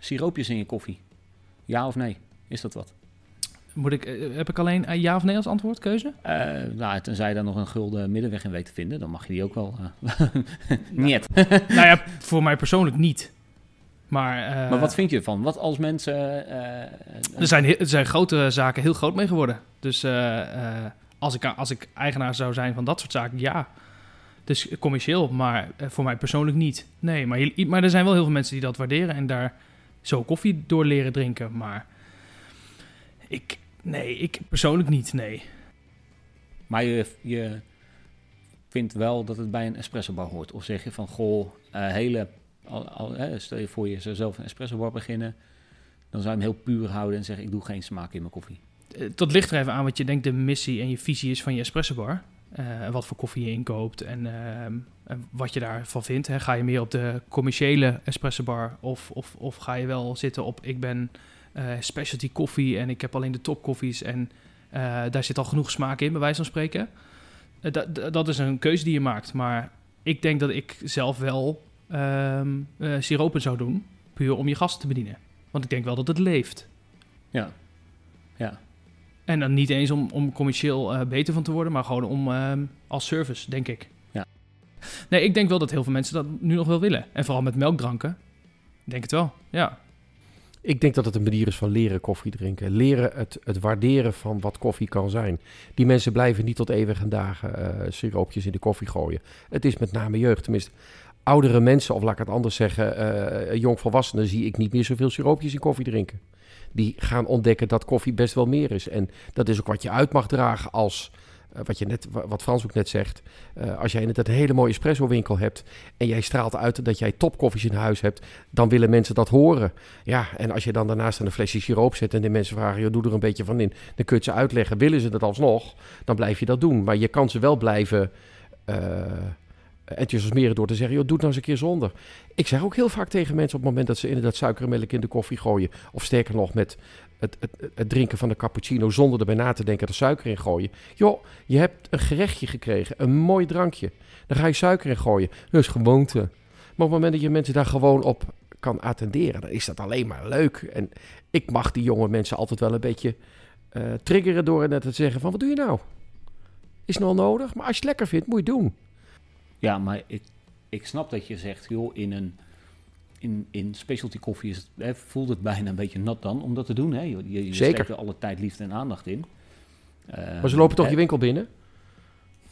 Siroopjes in je koffie. Ja of nee? Is dat wat? Moet ik, eh, heb ik alleen eh, ja of nee als antwoordkeuze? Eh nou, tenzij je daar nog een gulden middenweg in weet te vinden, dan mag je die ook wel. eh Niet. nou ja, voor mij persoonlijk niet. Maar, maar wat vind je ervan? Wat als mensen. er, zijn, er zijn grote zaken heel groot mee geworden. Dus als, ik, als ik eigenaar zou zijn van dat soort zaken, ja. Dus commercieel, maar voor mij persoonlijk niet. Nee, maar, maar er zijn wel heel veel mensen die dat waarderen en daar zo koffie door leren drinken. Maar ik, nee, ik persoonlijk niet, nee. Maar je, je vindt wel dat het bij een espresso bar hoort. Of zeg je van goh, eh, hele. Al, al, hè, stel je voor je zou zelf een espresso bar beginnen. Dan zou je hem heel puur houden en zeggen: Ik doe geen smaak in mijn koffie. Eh, dat ligt er even aan wat je denkt de missie en je visie is van je espresso bar. Eh, en wat voor koffie je inkoopt en, ehm, en wat je daarvan vindt. Hè. Ga je meer op de commerciële espresso bar of, of, of ga je wel zitten op ik ben eh, specialty koffie en ik heb alleen de topkoffies en eh, daar zit al genoeg smaak in, bij wijze van spreken. Eh, da- da- dat is een keuze die je maakt, maar ik denk dat ik zelf wel ehm eh, siropen zou doen, puur om je gasten te bedienen. Want ik denk wel dat het leeft. Ja. Ja. En dan niet eens om, om commercieel eh, beter van te worden, maar gewoon om ehm, als service, denk ik. Nee, ik denk wel dat heel veel mensen dat nu nog wel willen. En vooral met melkdranken. Denk het wel, ja. Ik denk dat het een manier is van leren koffie drinken. Leren het, het waarderen van wat koffie kan zijn. Die mensen blijven niet tot eeuwige dagen eh siroopjes in de koffie gooien. Het is met name jeugd. Tenminste, oudere mensen, of laat ik het anders zeggen, eh jongvolwassenen, zie ik niet meer zoveel siroopjes in koffie drinken. Die gaan ontdekken dat koffie best wel meer is. En dat is ook wat je uit mag dragen als, eh, wat, je net, wa- wat Frans ook net zegt, eh, als jij net een hele mooie espresso winkel hebt en jij straalt uit dat jij topkoffies in huis hebt, dan willen mensen dat horen. Ja, en als je dan daarnaast een flesje siroop zet en de mensen vragen, joh, doe er een beetje van in, dan kun je ze uitleggen. Willen ze dat alsnog, dan blijf je dat doen. Maar je kan ze wel blijven eh enthousiasmeren door te zeggen, joh, doe het nou eens een keer zonder. Ik zeg ook heel vaak tegen mensen op het moment dat ze inderdaad suiker en melk in de koffie gooien, of sterker nog met het, het, het drinken van de cappuccino zonder erbij na te denken er suiker in gooien. Joh, je hebt een gerechtje gekregen, een mooi drankje. Dan ga je suiker in gooien. Dat is gewoonte. Maar op het moment dat je mensen daar gewoon op kan attenderen, dan is dat alleen maar leuk. En ik mag die jonge mensen altijd wel een beetje eh, triggeren door net te zeggen van, wat doe je nou? Is nog nodig? Maar als je het lekker vindt, moet je het doen. Ja, maar ik, ik snap dat je zegt, joh, in een in, in specialty koffie is het, hè, voelt het bijna een beetje nat dan om dat te doen. Hè? Je, je, je Zeker. steekt er alle tijd, liefde en aandacht in. Eh, Maar ze lopen toch hè, je winkel binnen?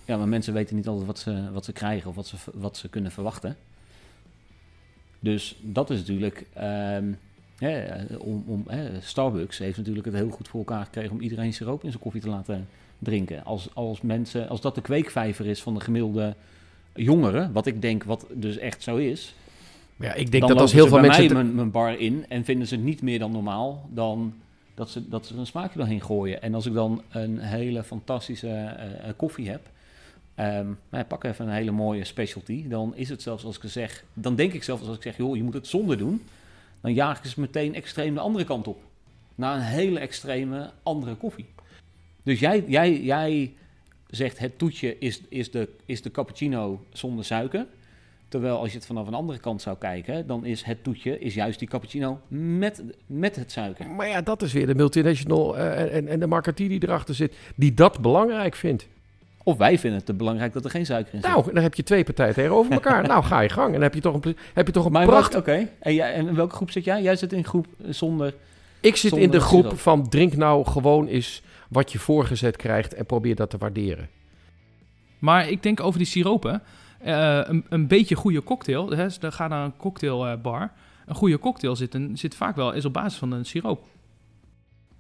Ja, maar mensen weten niet altijd wat ze, wat ze krijgen of wat ze, wat ze kunnen verwachten. Dus dat is natuurlijk. ehm, hè, eh, om, om, hè, Starbucks heeft natuurlijk het heel goed voor elkaar gekregen om iedereen siroop in zijn koffie te laten drinken. Als, als, mensen, als dat de kweekvijver is van de gemiddelde jongeren, wat ik denk wat dus echt zo is. Ja, ik denk dat als heel veel mensen... mij mijn, mijn bar in en vinden ze het niet meer dan normaal dan dat ze, dat ze een smaakje doorheen gooien. En als ik dan een hele fantastische eh, eh, koffie heb, nou, pak even een hele mooie specialty, dan is het zelfs als ik zeg, dan denk ik zelfs als ik zeg, joh, je moet het zonder doen, dan jaag ik ze meteen extreem de andere kant op. Naar een hele extreme andere koffie. Dus jij, jij, jij zegt het toetje is, is, de, is de cappuccino zonder suiker. Terwijl als je het vanaf een andere kant zou kijken, dan is het toetje is juist die cappuccino met, met het suiker. Maar ja, dat is weer de multinational eh, en, en de marketeer die erachter zit, die dat belangrijk vindt. Of wij vinden het te belangrijk dat er geen suiker in zit. Nou, dan heb je twee partijen tegenover elkaar. nou, ga je gang. En dan heb je toch een, heb je toch een pracht... oké. En, jij- en in welke groep zit jij? Jij zit in groep eh, zonder... Ik zit in de groep van drink nou gewoon eens wat je voorgezet krijgt en probeer dat te waarderen. Maar ik denk over die siropen. eh, een, een beetje goede cocktail. Hè, dus dan ga naar een cocktailbar. Een goede cocktail zit, een, zit vaak wel is op basis van een siroop.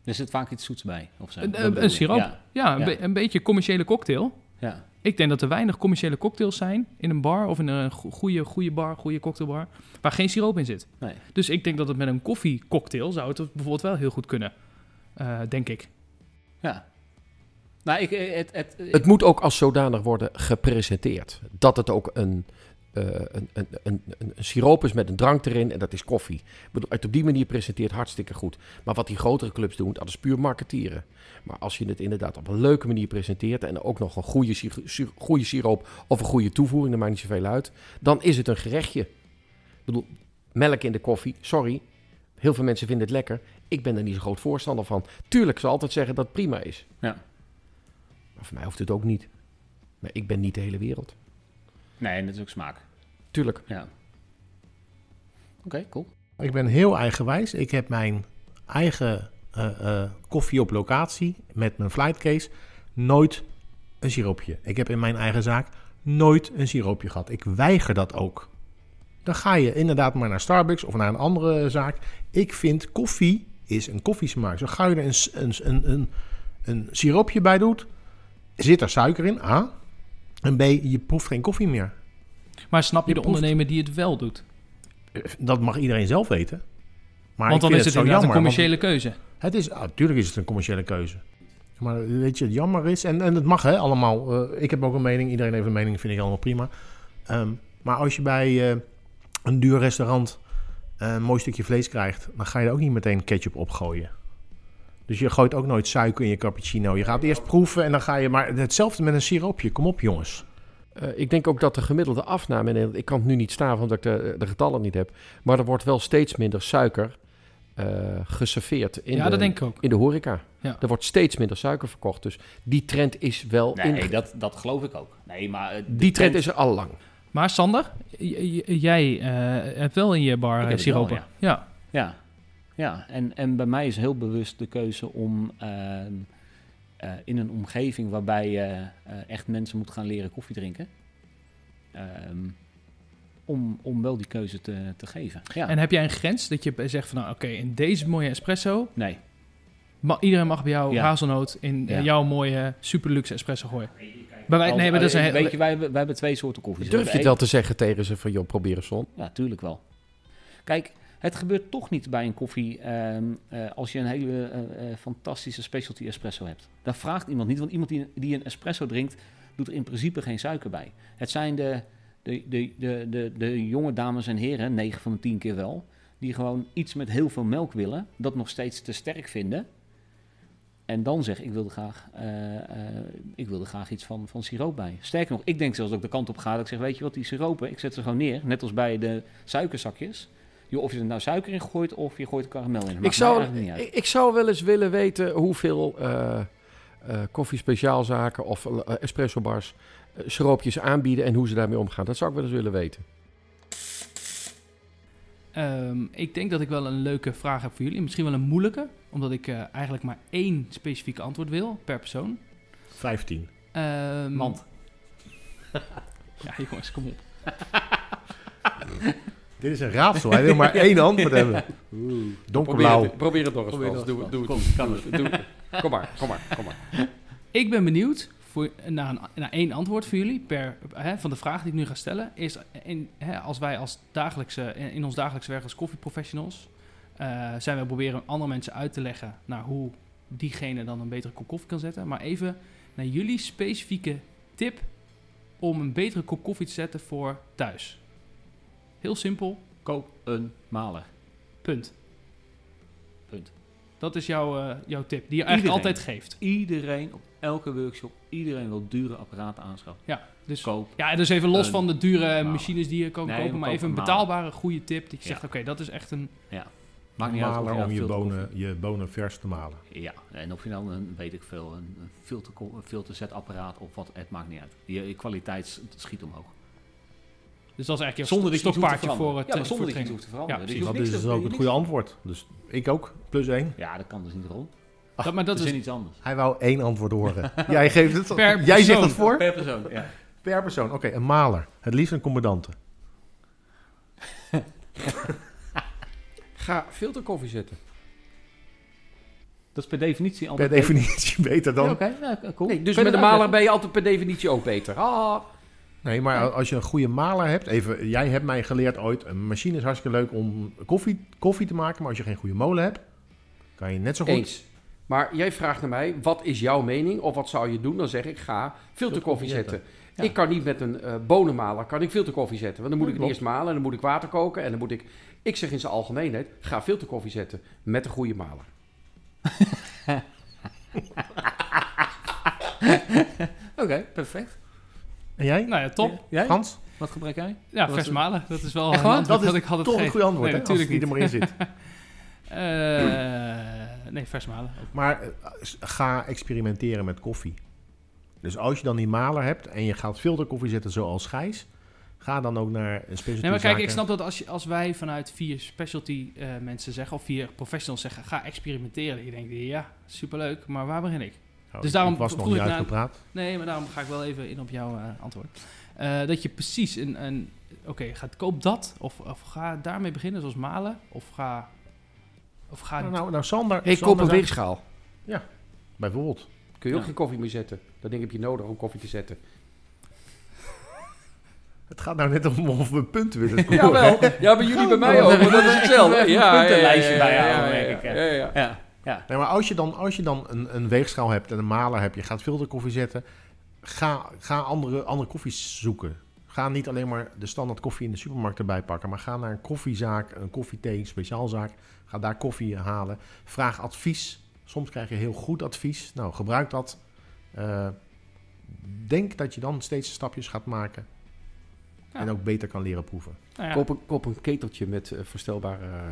Er zit vaak iets zoets bij. Of zo. Een, een, siroop. Ja, Ja, een, Ja. be- een beetje commerciële cocktail. ja. Ik denk dat er weinig commerciële cocktails zijn in een bar of in een go- goede, goede bar, goede cocktailbar, waar geen siroop in zit. Nee. Dus ik denk dat het met een koffiecocktail zou het bijvoorbeeld wel heel goed kunnen. Eh, denk ik. Ja. Nou, ik, eh, het, het, Het moet ook als zodanig worden gepresenteerd. Dat het ook een, eh, een, een, een, een, een siroop is met een drank erin en dat is koffie. Het op die manier presenteert hartstikke goed. Maar wat die grotere clubs doen, dat is puur marketeren. Maar als je het inderdaad op een leuke manier presenteert en ook nog een goede, goede siroop of een goede toevoeging, dat maakt niet zoveel uit, dan is het een gerechtje. Ik bedoel, melk in de koffie, sorry. Heel veel mensen vinden het lekker. Ik ben er niet zo groot voorstander van. Tuurlijk, zal altijd zeggen dat het prima is. Ja. Maar voor mij hoeft het ook niet. Maar ik ben niet de hele wereld. nee, en dat is ook smaak. Tuurlijk. Ja. Oké, cool. Ik ben heel eigenwijs. Ik heb mijn eigen eh, eh, koffie op locatie met mijn flightcase nooit een siroopje. Ik heb in mijn eigen zaak nooit een siroopje gehad. Ik weiger dat ook. Dan ga je inderdaad maar naar Starbucks of naar een andere zaak. Ik vind koffie is een koffiesmaak. Zo ga je er een, een, een, een, een siroopje bij doet, zit er suiker in, A. En B, je proeft geen koffie meer. Maar snap je, Je de proeft- ondernemer die het wel doet? Dat mag iedereen zelf weten. Maar Want dan is het een jammer, want- commerciële keuze. Het is, natuurlijk is het een commerciële keuze. Maar weet je, het jammer is, en, en het mag hè, allemaal. eh, ik heb ook een mening, iedereen heeft een mening, vind ik allemaal prima. Ehm, maar als je bij eh, een duur restaurant eh, een mooi stukje vlees krijgt, dan ga je er ook niet meteen ketchup opgooien. Dus je gooit ook nooit suiker in je cappuccino. Je gaat eerst proeven en dan ga je. Maar hetzelfde met een siroopje. Kom op, jongens. Eh, ik denk ook dat de gemiddelde afname, in Nederland- ik kan het nu niet staan omdat ik de, de getallen niet heb, maar er wordt wel steeds minder suiker eh, geserveerd in, ja, de, dat denk ik ook. in de horeca. Ja. Er wordt steeds minder suiker verkocht. Dus die trend is wel Nee, in. dat, dat geloof ik ook. Nee, maar... Die trend is er al lang. Maar Sander, jij eh, hebt wel in je bar eh, siropen. wel, ja. Ja, ja. En, en bij mij is heel bewust de keuze om ehm, eh, in een omgeving waarbij je eh, echt mensen moet gaan leren koffie drinken, ehm, om, om wel die keuze te, te geven. Ja, En heb jij een grens dat je zegt van, nou, oké, in deze mooie espresso, nee. ma- iedereen mag bij jou Ja. hazelnoot in Ja. jouw mooie super luxe espresso gooien. Wij, nee, maar dat is een Weet je, wij, hebben- wij hebben twee soorten koffie. Durf je wel te zeggen tegen ze van, joh, probeer eens zon. Ja, tuurlijk wel. Kijk, het gebeurt toch niet bij een koffie ehm, eh, als je een hele eh, eh, fantastische specialty espresso hebt. Daar vraagt iemand niet, want iemand die, die een espresso drinkt, doet er in principe geen suiker bij. Het zijn de, de, de, de, de, de jonge dames en heren, 9 van de 10 keer wel, die gewoon iets met heel veel melk willen, dat nog steeds te sterk vinden. En dan zeg ik wilde graag, eh, ik wilde graag iets van, van siroop bij. Sterker nog, ik denk zelfs dat ik de kant op ga dat ik zeg, weet je wat, die siropen, ik zet ze gewoon neer, net als bij de suikerzakjes. Joh, of je er nou suiker in gooit of je gooit karamel in. Ik zou, ik, ik zou wel eens willen weten hoeveel eh eh koffie-speciaalzaken of espresso-bars eh, siroopjes aanbieden en hoe ze daarmee omgaan. Dat zou ik wel eens willen weten. Ehm, ik denk dat ik wel een leuke vraag heb voor jullie. Misschien wel een moeilijke, omdat ik eh, eigenlijk maar één specifieke antwoord wil per persoon. 15. Ehm, Mand. Ja, jongens, kom op. Dit is een raadsel. Hij wil maar één antwoord hebben. Donkerblauw. probeer het nog eens. Probeer Doe, het. doe. Kom maar, kom maar, kom maar. Ik ben benieuwd voor, naar, een, naar één antwoord voor jullie per, hè, van de vraag die ik nu ga stellen. Is in, hè, als wij als dagelijkse, in, ons dagelijkse werk als koffieprofessionals eh, zijn we proberen andere mensen uit te leggen naar hoe diegene dan een betere kop koffie kan zetten. Maar even naar jullie specifieke tip om een betere kop koffie te zetten voor thuis. Heel simpel, Koop een maler. punt. Punt. Dat is jouw, eh, jouw tip, die je eigenlijk Iedereen. altijd geeft. Iedereen, op elke workshop, iedereen wil dure apparaten aanschaffen. Ja, dus Koop. Ja, dus even los van de dure machines die je kan Nee, kopen, maar even een betaalbare, goede tip. Dat je Ja. zegt, oké, dat is echt een... Maakt niet uit of je Maler om je bonen, je bonen vers te malen. Ja, en of je nou een, weet ik veel, een, filter, filterzetapparaat of wat, het maakt niet uit. Je, je kwaliteit schiet omhoog. Dus dat is eigenlijk je Zonder te stokpaardje voor het Ja, maar eh, zonder voor dat je het iets hoeft te veranderen. Ja, Dus Dat is dus ook het goede antwoord. Dus ik ook, plus één. Ja, dat kan dus niet rond. Dat, maar dat Dat is is iets anders. Hij wou één antwoord horen. Jij geeft het. Per Jij zegt persoon. het voor? Per persoon, ja. Per persoon. Oké, een maler. Het liefst een commandante. Ga filterkoffie zetten. Dat is per definitie per altijd... definitie beter dan... Ja, Oké, ja, cool. Nee, dus met een maler ben je altijd per definitie ook beter. Ah. Nee, maar als je een goede maler hebt, even, jij hebt mij geleerd ooit, een machine is hartstikke leuk om koffie, koffie te maken, maar als je geen goede molen hebt, kan je net zo goed... Eens. Maar jij vraagt naar mij, wat is jouw mening of wat zou je doen? Dan zeg ik, ga filterkoffie zetten. Ja. Ik kan niet met een eh, bonenmaler kan ik filterkoffie zetten. Want dan moet ik het eerst malen en dan moet ik water koken en dan moet ik... Ik zeg in zijn algemeenheid, ga filterkoffie zetten met een goede maler. Oké, perfect. En jij? Nou ja, top. Jij? Frans? Wat gebruik jij? Ja, Wat vers malen. Dat is wel Echt een antwoord Dat is ik had het toch een goed antwoord, nee, hè? Als het natuurlijk niet er maar in zit. Eh, nee, vers malen. Maar eh, ga experimenteren met koffie. Dus als je dan die maler hebt en je gaat filterkoffie zetten zoals Gijs, ga dan ook naar een specialty Nee, maar kijk, ik snap dat als, je, als wij vanuit vier specialty eh, mensen zeggen, of vier professionals zeggen, ga experimenteren. Je denkt, ja, superleuk, maar waar begin ik? Oh, dus daarom ik was nog niet ik naar- uitgepraat. Nee, maar daarom ga ik wel even in op jouw eh, antwoord. Eh, dat je precies een, een oké, ga koop dat, of, of ga daarmee beginnen, zoals malen, of ga, of ga Nou, nou, nou Sander, Ik Sander koop een weegschaal. Bijvoorbeeld. Kun je ook Ja. geen koffie mee zetten. Dat ding heb je nodig om koffie te zetten. Het gaat nou net om of we punten willen scoren. Jawel, ja, bij jullie bij mij ook, dat is hetzelfde. Een Ja, ja, ja, puntenlijstje ja, bij ja, ja, denk ik, ja, hè. ja, ja. Nee, maar als je dan, als je dan een, een weegschaal hebt en een maler hebt, je gaat filterkoffie zetten, ga, ga andere, andere koffies zoeken. Ga niet alleen maar de standaard koffie in de supermarkt erbij pakken, maar ga naar een koffiezaak, een koffiethee, speciaalzaak. Ga daar koffie halen. Vraag advies. Soms krijg je heel goed advies. Nou, gebruik dat. Eh, denk dat je dan steeds stapjes gaat maken. Ja. En ook beter kan leren proeven. nou ja, Koop, een, koop een keteltje met eh, verstelbare eh,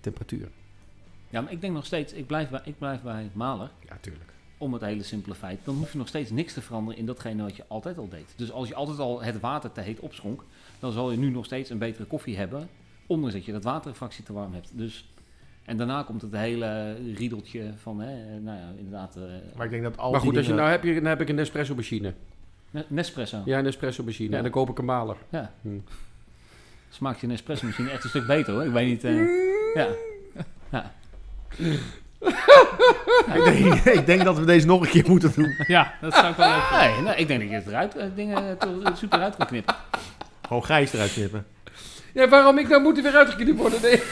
temperatuur. Ja, maar ik denk nog steeds, ik blijf bij, ik blijf bij Maler. Ja, tuurlijk. Om het hele simpele feit. Dan hoef je nog steeds niks te veranderen in datgene wat je altijd al deed. Dus als je altijd al het water te heet opschonk, dan zal je nu nog steeds een betere koffie hebben. Ondanks dat je dat waterfractie te warm hebt. Dus, en daarna komt het hele riedeltje van, hè, nou ja, inderdaad, eh, Maar ik denk dat al Maar goed, als je, nou, heb je, dan heb ik een Nespresso machine. Ne- Nespresso. Ja, een Nespresso machine. Ja. En dan koop ik een maler. Ja. Hm. Smaakt je Nespresso misschien echt een stuk beter hoor. Ik weet niet. eh, ja. ja. ik, denk, ik denk dat we deze nog een keer moeten doen. ja, dat zou ik wel leuk vinden. Nee, nou, ik denk dat je het eruit, eh, dingen to- het zoet eruit kan knippen. Gewoon Gijs eruit knippen. Ja, waarom ik nou moet er weer uitgeknipt worden? Nee.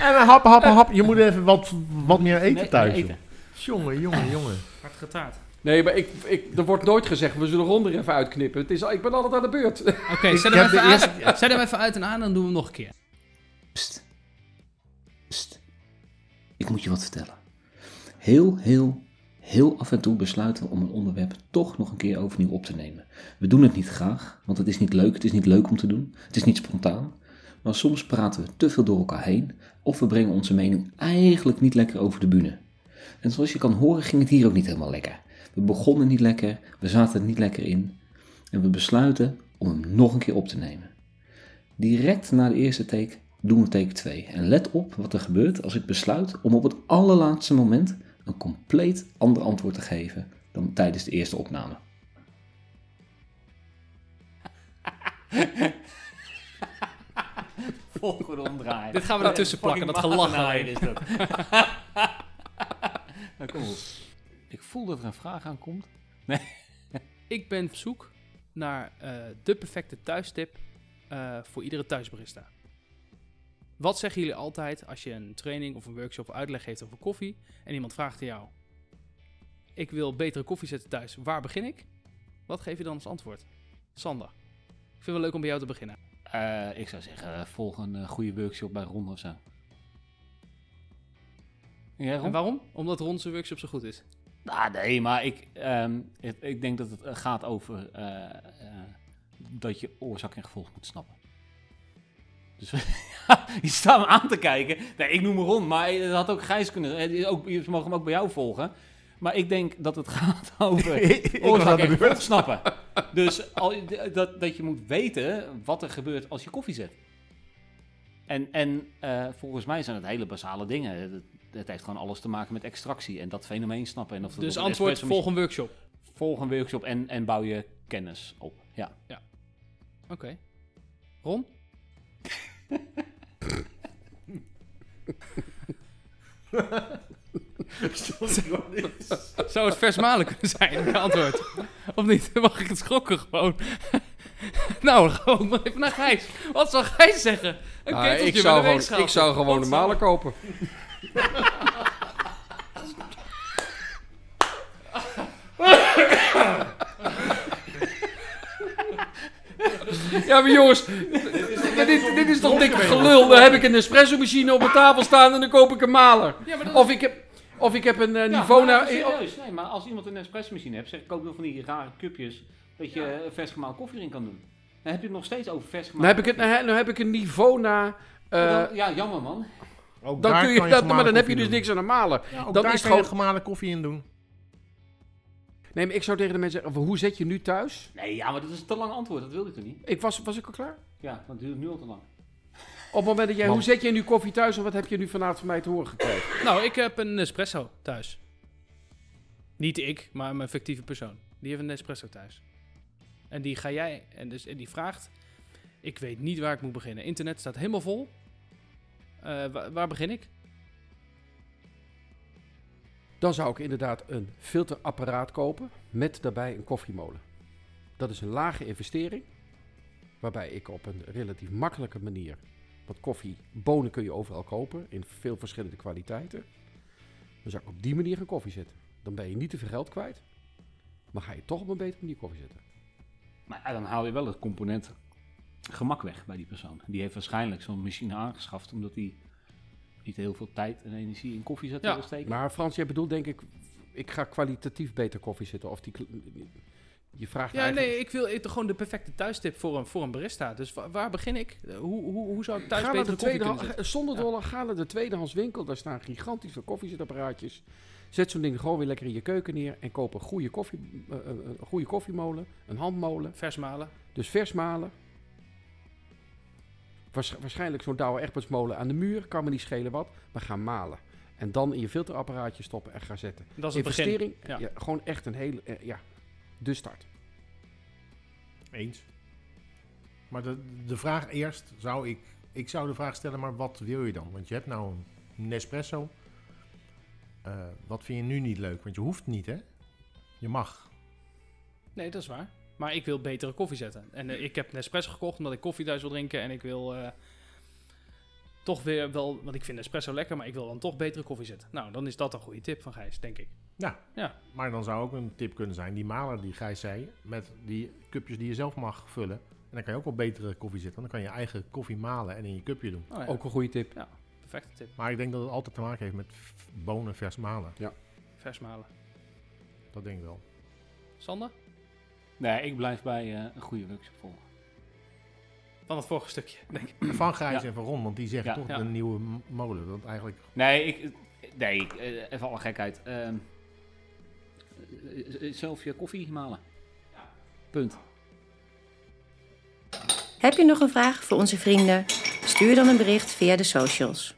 En hap, hap, hap. Je moet even wat, wat meer eten Nee, thuis. nee, joh. eten. Jongen, jongen, jongen. Hard getaard. Nee, maar ik, ik, er wordt nooit gezegd, we zullen Ron er even uitknippen. Het is, ik ben altijd aan de beurt. Oké, zet, heb hem even de aan- eerste- zet hem even uit en aan, dan doen we hem nog een keer. Pst. Pst. Ik moet je wat vertellen. Heel, heel, heel af en toe besluiten om een onderwerp toch nog een keer overnieuw op te nemen. We doen het niet graag, want het is niet leuk. Het is niet leuk om te doen. Het is niet spontaan. Maar soms praten we te veel door elkaar heen of we brengen onze mening eigenlijk niet lekker over de bühne. En zoals je kan horen ging het hier ook niet helemaal lekker. We begonnen niet lekker, we zaten er niet lekker in en we besluiten om hem nog een keer op te nemen. Direct na de eerste take doen we take 2. En let op wat er gebeurt als ik besluit om op het allerlaatste moment een compleet ander antwoord te geven dan tijdens de eerste opname. Volgende omdraaien. Dit gaan we ertussen plakken, dat gelach is dat. Nou, kom op. Ik voel dat er een vraag aankomt. Ik ben op zoek naar eh, de perfecte thuistip eh, voor iedere thuisbarista. Wat zeggen jullie altijd als je een training of een workshop uitleg geeft over koffie en iemand vraagt aan jou: Ik wil betere koffie zetten thuis, waar begin ik? Wat geef je dan als antwoord? Sander, ik vind het wel leuk om bij jou te beginnen. Eh, ik zou zeggen, volg een eh, goede workshop bij Ron of zo. Ja, Ron? En waarom? Omdat Ron zijn workshop zo goed is. Nou, nee, maar ik, ehm, ik denk dat het eh, gaat over dat je oorzaak en gevolg moet snappen. Dus je staat me aan te kijken. Nee, ik noem me Ron, maar het had ook Gijs kunnen. Ook, je mag hem ook bij jou volgen. Maar ik denk dat het gaat over oorzaak en snappen. Dus al, dat, dat je moet weten wat er gebeurt als je koffie zet. En, en eh, volgens mij zijn het hele basale dingen. Het, het heeft gewoon alles te maken met extractie en dat fenomeen snappen. En of dat Dus antwoord, volg een workshop. volg een workshop en, en bouw je kennis op. Ja. Oké. Ron? Zou het vers malen kunnen zijn? Mijn antwoord. Of niet? Mag ik het schokken gewoon? nou, gewoon maar even naar Gijs. Wat zal Gijs zeggen? Een Nou, keteltje ik, zou gewoon, ik zou gewoon Wat een malen kopen. Ja, maar jongens, dit, dit, dit is toch dik gelul. Dan heb ik een espresso machine op mijn tafel staan en dan koop ik een maler. Ja, maar dat Of ik heb, of ik heb een eh, niveau maar naar... serieus, nee, maar als iemand een espressomachine hebt, zeg ik ook wel van die rare cupjes dat je eh, vers gemalen koffie erin kan doen. Dan heb je het nog steeds over vers Dan gemalen heb ik, het, koffie. nou heb ik een niveau naar... eh, Dan- ja, jammer man. Ook dan daar kun je, kan dat, gemalen maar dan heb je koffie dus doen. niks aan een malen. Ja, ook Dan daar is kan gewoon- je gemalen koffie in doen. Nee, maar ik zou tegen de mensen zeggen, hoe zet je nu thuis? Nee, ja, maar dat is een te lang antwoord, dat wil ik toch niet? Ik was, was ik al klaar? Ja, want het duurt nu al te lang. Op het moment dat jij, Man. hoe zet jij nu koffie thuis en wat heb je nu vanavond van mij te horen gekregen? Nou, ik heb een espresso thuis. Niet ik, maar mijn fictieve persoon. Die heeft een espresso thuis. En die ga jij, en, dus, en die vraagt... Ik weet niet waar ik moet beginnen. Internet staat helemaal vol. Eh, wa- waar begin ik? Dan zou ik inderdaad een filterapparaat kopen met daarbij een koffiemolen. Dat is een lage investering, waarbij ik op een relatief makkelijke manier, want koffie, bonen kun je overal kopen in veel verschillende kwaliteiten. Dan zou ik op die manier een koffie zetten. Dan ben je niet te veel geld kwijt, maar ga je toch op een betere manier koffie zetten. Maar ja, dan haal je wel het component gemak weg bij die persoon. Die heeft waarschijnlijk zo'n machine aangeschaft omdat hij niet heel veel tijd en energie in koffie zetten Ja, steken. Maar Frans, jij bedoelt denk ik, ik ga kwalitatief beter koffie zetten. Of die, je vraagt Ja, eigenlijk... nee, ik wil ik, gewoon de perfecte thuistip voor een, voor een barista. Dus wa- waar begin ik? Eh, Hoe, hoe, hoe zou ik thuis Ga de koffie kunnen zetten? zonder Ja. dollar, ga naar de tweedehands winkel. Daar staan gigantische koffiezetapparaatjes. Zet zo'n ding gewoon weer lekker in je keuken neer. En koop een goede, koffie, eh, eh, een goede koffiemolen. Een handmolen. Vers malen. Dus vers malen. Waarsch- waarschijnlijk zo'n Douwe Egbertsmolen aan de muur. Kan me niet schelen wat. Maar ga malen. En dan in je filterapparaatje stoppen en gaan zetten. Dat is het begin. Investering. Ja. Ja, gewoon echt een hele... eh, ja, de start. Eens. Maar de, de vraag eerst zou ik... Ik zou de vraag stellen, maar wat wil je dan? Want je hebt nou een Nespresso. Eh, wat vind je nu niet leuk? Want je hoeft niet, hè? Je mag. Nee, dat is waar. Maar ik wil betere koffie zetten. En eh, ik heb Nespresso gekocht omdat ik koffie thuis wil drinken. En ik wil eh, toch weer wel... Want ik vind Nespresso lekker, maar ik wil dan toch betere koffie zetten. Nou, dan is dat een goede tip van Gijs, denk ik. Ja. Ja. Maar dan zou ook een tip kunnen zijn, die maler die Gijs zei, met die cupjes die je zelf mag vullen. En dan kan je ook wel betere koffie zetten. Want dan kan je eigen koffie malen en in je cupje doen. Oh, ja. Ook een goede tip. Perfecte tip. Maar ik denk dat het altijd te maken heeft met bonen vers malen. Vers malen. Dat denk ik wel. Sander? Nee, ik blijf bij eh, een goede workshop volgen. Van het vorige stukje, denk ik. Van Gijs Ja. en van Ron, want die zeggen Ja. toch Ja. de nieuwe molen. Dat eigenlijk... Nee, ik, nee eh, even alle gekheid. Eh, zelf je koffie malen. Punt. Heb je nog een vraag voor onze vrienden? Stuur dan een bericht via de socials.